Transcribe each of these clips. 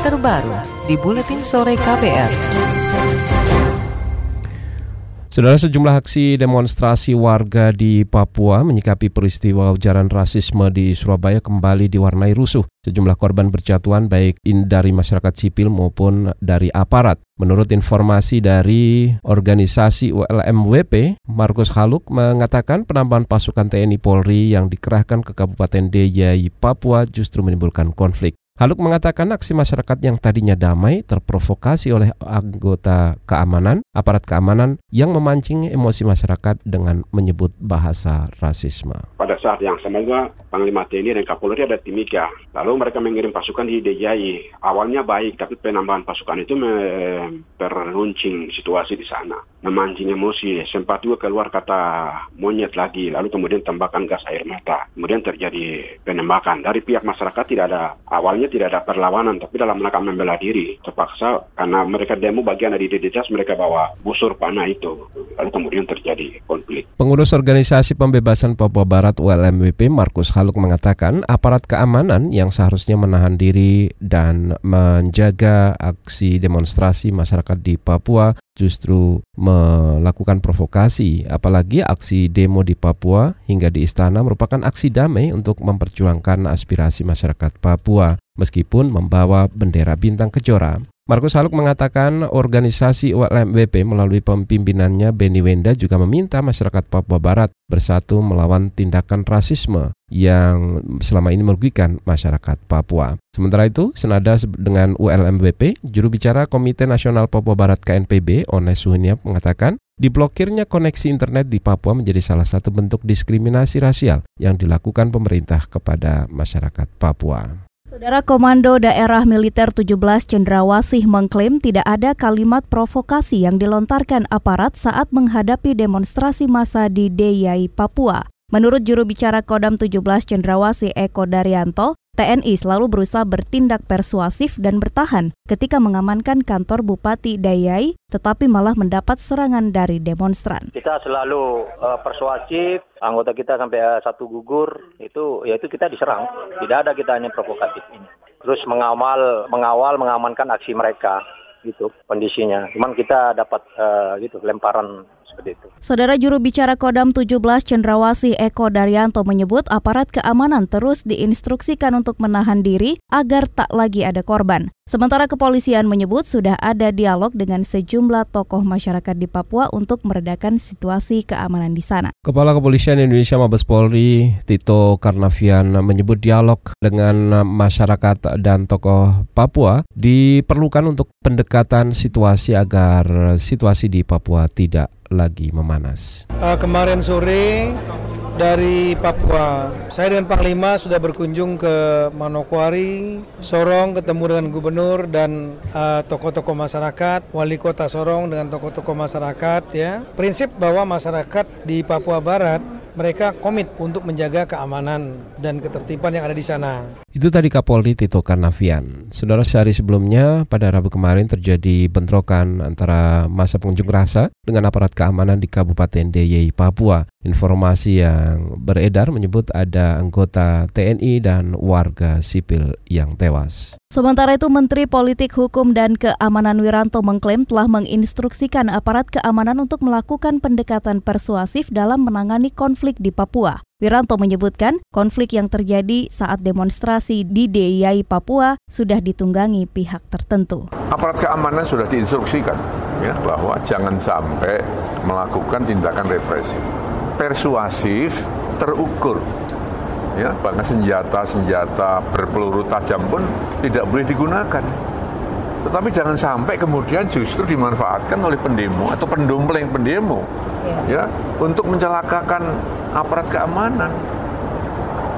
terbaru di Buletin Sore KPR. Saudara sejumlah aksi demonstrasi warga di Papua menyikapi peristiwa ujaran rasisme di Surabaya kembali diwarnai rusuh. Sejumlah korban berjatuhan baik dari masyarakat sipil maupun dari aparat. Menurut informasi dari organisasi ULMWP, Markus Haluk mengatakan penambahan pasukan TNI Polri yang dikerahkan ke Kabupaten Deyai, Papua justru menimbulkan konflik. Haluk mengatakan aksi masyarakat yang tadinya damai terprovokasi oleh anggota keamanan, aparat keamanan yang memancing emosi masyarakat dengan menyebut bahasa rasisme. Pada saat yang sama juga Panglima TNI dan Kapolri ada timika. Lalu mereka mengirim pasukan di DJI. Awalnya baik, tapi penambahan pasukan itu memperruncing situasi di sana. Memancing emosi. Sempat juga keluar kata monyet lagi. Lalu kemudian tambahkan gas air mata. Kemudian terjadi penembakan. Dari pihak masyarakat tidak ada awalnya tidak ada perlawanan, tapi dalam rangka membela diri terpaksa karena mereka demo bagian dari identitas mereka bawa busur panah itu, lalu kemudian terjadi konflik. Pengurus Organisasi Pembebasan Papua Barat ULMWP Markus Haluk mengatakan aparat keamanan yang seharusnya menahan diri dan menjaga aksi demonstrasi masyarakat di Papua justru melakukan provokasi, apalagi aksi demo di Papua hingga di istana merupakan aksi damai untuk memperjuangkan aspirasi masyarakat Papua meskipun membawa bendera bintang kejora. Markus Haluk mengatakan organisasi ULMWP melalui pemimpinannya Benny Wenda juga meminta masyarakat Papua Barat bersatu melawan tindakan rasisme yang selama ini merugikan masyarakat Papua. Sementara itu, senada dengan ULMWP, juru bicara Komite Nasional Papua Barat KNPB, Ones Suhiniap mengatakan, diblokirnya koneksi internet di Papua menjadi salah satu bentuk diskriminasi rasial yang dilakukan pemerintah kepada masyarakat Papua. Saudara Komando Daerah Militer 17 Cendrawasih mengklaim tidak ada kalimat provokasi yang dilontarkan aparat saat menghadapi demonstrasi massa di Deyai, Papua. Menurut juru bicara Kodam 17 Cendrawasih Eko Daryanto, TNI selalu berusaha bertindak persuasif dan bertahan ketika mengamankan kantor Bupati Dayai, tetapi malah mendapat serangan dari demonstran. Kita selalu uh, persuasif, anggota kita sampai uh, satu gugur, itu yaitu kita diserang. Tidak ada kita hanya provokatif ini. Terus mengawal, mengawal, mengamankan aksi mereka gitu kondisinya. Cuman kita dapat uh, gitu lemparan seperti itu. Saudara juru bicara Kodam 17 Cendrawasih Eko Daryanto menyebut aparat keamanan terus diinstruksikan untuk menahan diri agar tak lagi ada korban. Sementara kepolisian menyebut sudah ada dialog dengan sejumlah tokoh masyarakat di Papua untuk meredakan situasi keamanan di sana. Kepala Kepolisian Indonesia Mabes Polri Tito Karnavian menyebut dialog dengan masyarakat dan tokoh Papua diperlukan untuk pendekatan situasi agar situasi di Papua tidak lagi memanas. Uh, kemarin sore dari Papua. Saya dan Panglima sudah berkunjung ke Manokwari, Sorong, ketemu dengan gubernur dan uh, tokoh-tokoh masyarakat, wali kota Sorong dengan tokoh-tokoh masyarakat. Ya, prinsip bahwa masyarakat di Papua Barat mereka komit untuk menjaga keamanan dan ketertiban yang ada di sana. Itu tadi Kapolri Tito Karnavian. Saudara sehari sebelumnya pada Rabu kemarin terjadi bentrokan antara masa pengunjuk rasa dengan aparat keamanan di Kabupaten DIY Papua. Informasi yang beredar menyebut ada anggota TNI dan warga sipil yang tewas. Sementara itu Menteri Politik Hukum dan Keamanan Wiranto mengklaim telah menginstruksikan aparat keamanan untuk melakukan pendekatan persuasif dalam menangani konflik di Papua. Wiranto menyebutkan konflik yang terjadi saat demonstrasi di DIY Papua sudah ditunggangi pihak tertentu. Aparat keamanan sudah diinstruksikan ya bahwa jangan sampai melakukan tindakan represif. Persuasif terukur ya bahkan senjata-senjata berpeluru tajam pun tidak boleh digunakan. Tetapi jangan sampai kemudian justru dimanfaatkan oleh pendemo atau pendompleng pendemo ya, ya untuk mencelakakan aparat keamanan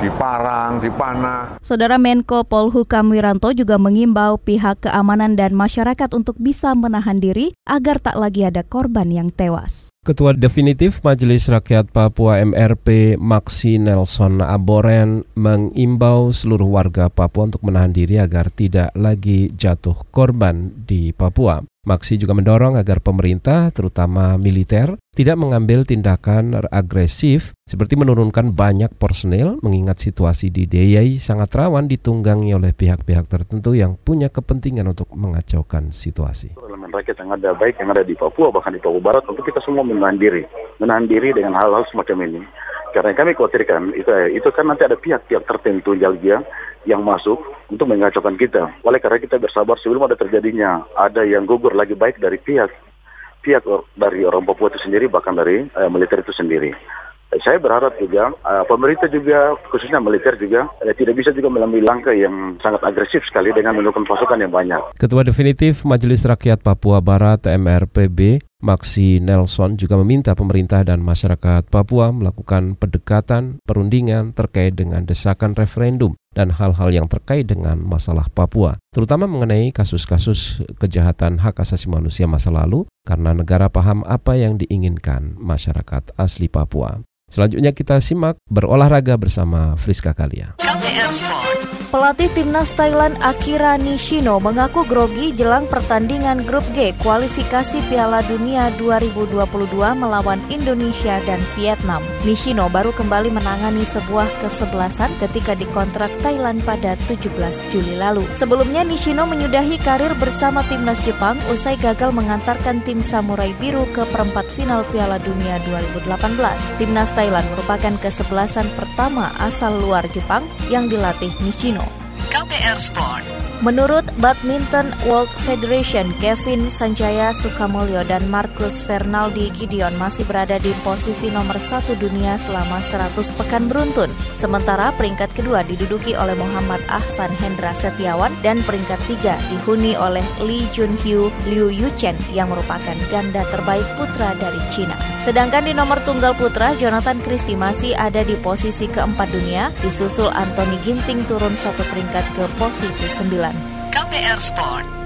diparang, dipanah. Saudara Menko Polhukam Wiranto juga mengimbau pihak keamanan dan masyarakat untuk bisa menahan diri agar tak lagi ada korban yang tewas. Ketua Definitif Majelis Rakyat Papua MRP Maxi Nelson Aboren mengimbau seluruh warga Papua untuk menahan diri agar tidak lagi jatuh korban di Papua. Maksi juga mendorong agar pemerintah, terutama militer, tidak mengambil tindakan agresif seperti menurunkan banyak personel mengingat situasi di DIY sangat rawan ditunggangi oleh pihak-pihak tertentu yang punya kepentingan untuk mengacaukan situasi. Rakyat yang ada baik yang ada di Papua bahkan di Papua Barat untuk kita semua menahan diri, menahan diri dengan hal-hal semacam ini. Karena kami khawatirkan itu, itu kan nanti ada pihak-pihak tertentu Jalgia yang masuk untuk mengacaukan kita. Oleh karena kita bersabar sebelum ada terjadinya ada yang gugur lagi baik dari pihak pihak dari orang Papua itu sendiri bahkan dari uh, militer itu sendiri. Saya berharap juga uh, pemerintah juga khususnya militer juga uh, tidak bisa juga mengambil langkah yang sangat agresif sekali dengan melakukan pasukan yang banyak. Ketua definitif Majelis Rakyat Papua Barat MRPB Maksi Nelson juga meminta pemerintah dan masyarakat Papua melakukan pendekatan perundingan terkait dengan desakan referendum dan hal-hal yang terkait dengan masalah Papua, terutama mengenai kasus-kasus kejahatan hak asasi manusia masa lalu karena negara paham apa yang diinginkan masyarakat asli Papua. Selanjutnya kita simak berolahraga bersama Friska Kalia. Pelatih timnas Thailand Akira Nishino mengaku grogi jelang pertandingan grup G kualifikasi Piala Dunia 2022 melawan Indonesia dan Vietnam. Nishino baru kembali menangani sebuah kesebelasan ketika dikontrak Thailand pada 17 Juli lalu. Sebelumnya Nishino menyudahi karir bersama timnas Jepang usai gagal mengantarkan tim Samurai Biru ke perempat final Piala Dunia 2018. Timnas Thailand merupakan kesebelasan pertama asal luar Jepang yang dilatih Nishino. KPR Sport. Menurut Badminton World Federation, Kevin Sanjaya Sukamulyo dan Marcus Fernaldi Gideon masih berada di posisi nomor satu dunia selama 100 pekan beruntun. Sementara peringkat kedua diduduki oleh Muhammad Ahsan Hendra Setiawan dan peringkat tiga dihuni oleh Lee Junhyu Liu Yuchen yang merupakan ganda terbaik putra dari Cina. Sedangkan di nomor tunggal putra, Jonathan Christie masih ada di posisi keempat dunia, disusul Anthony Ginting turun satu peringkat ke posisi sembilan. KPR Sport.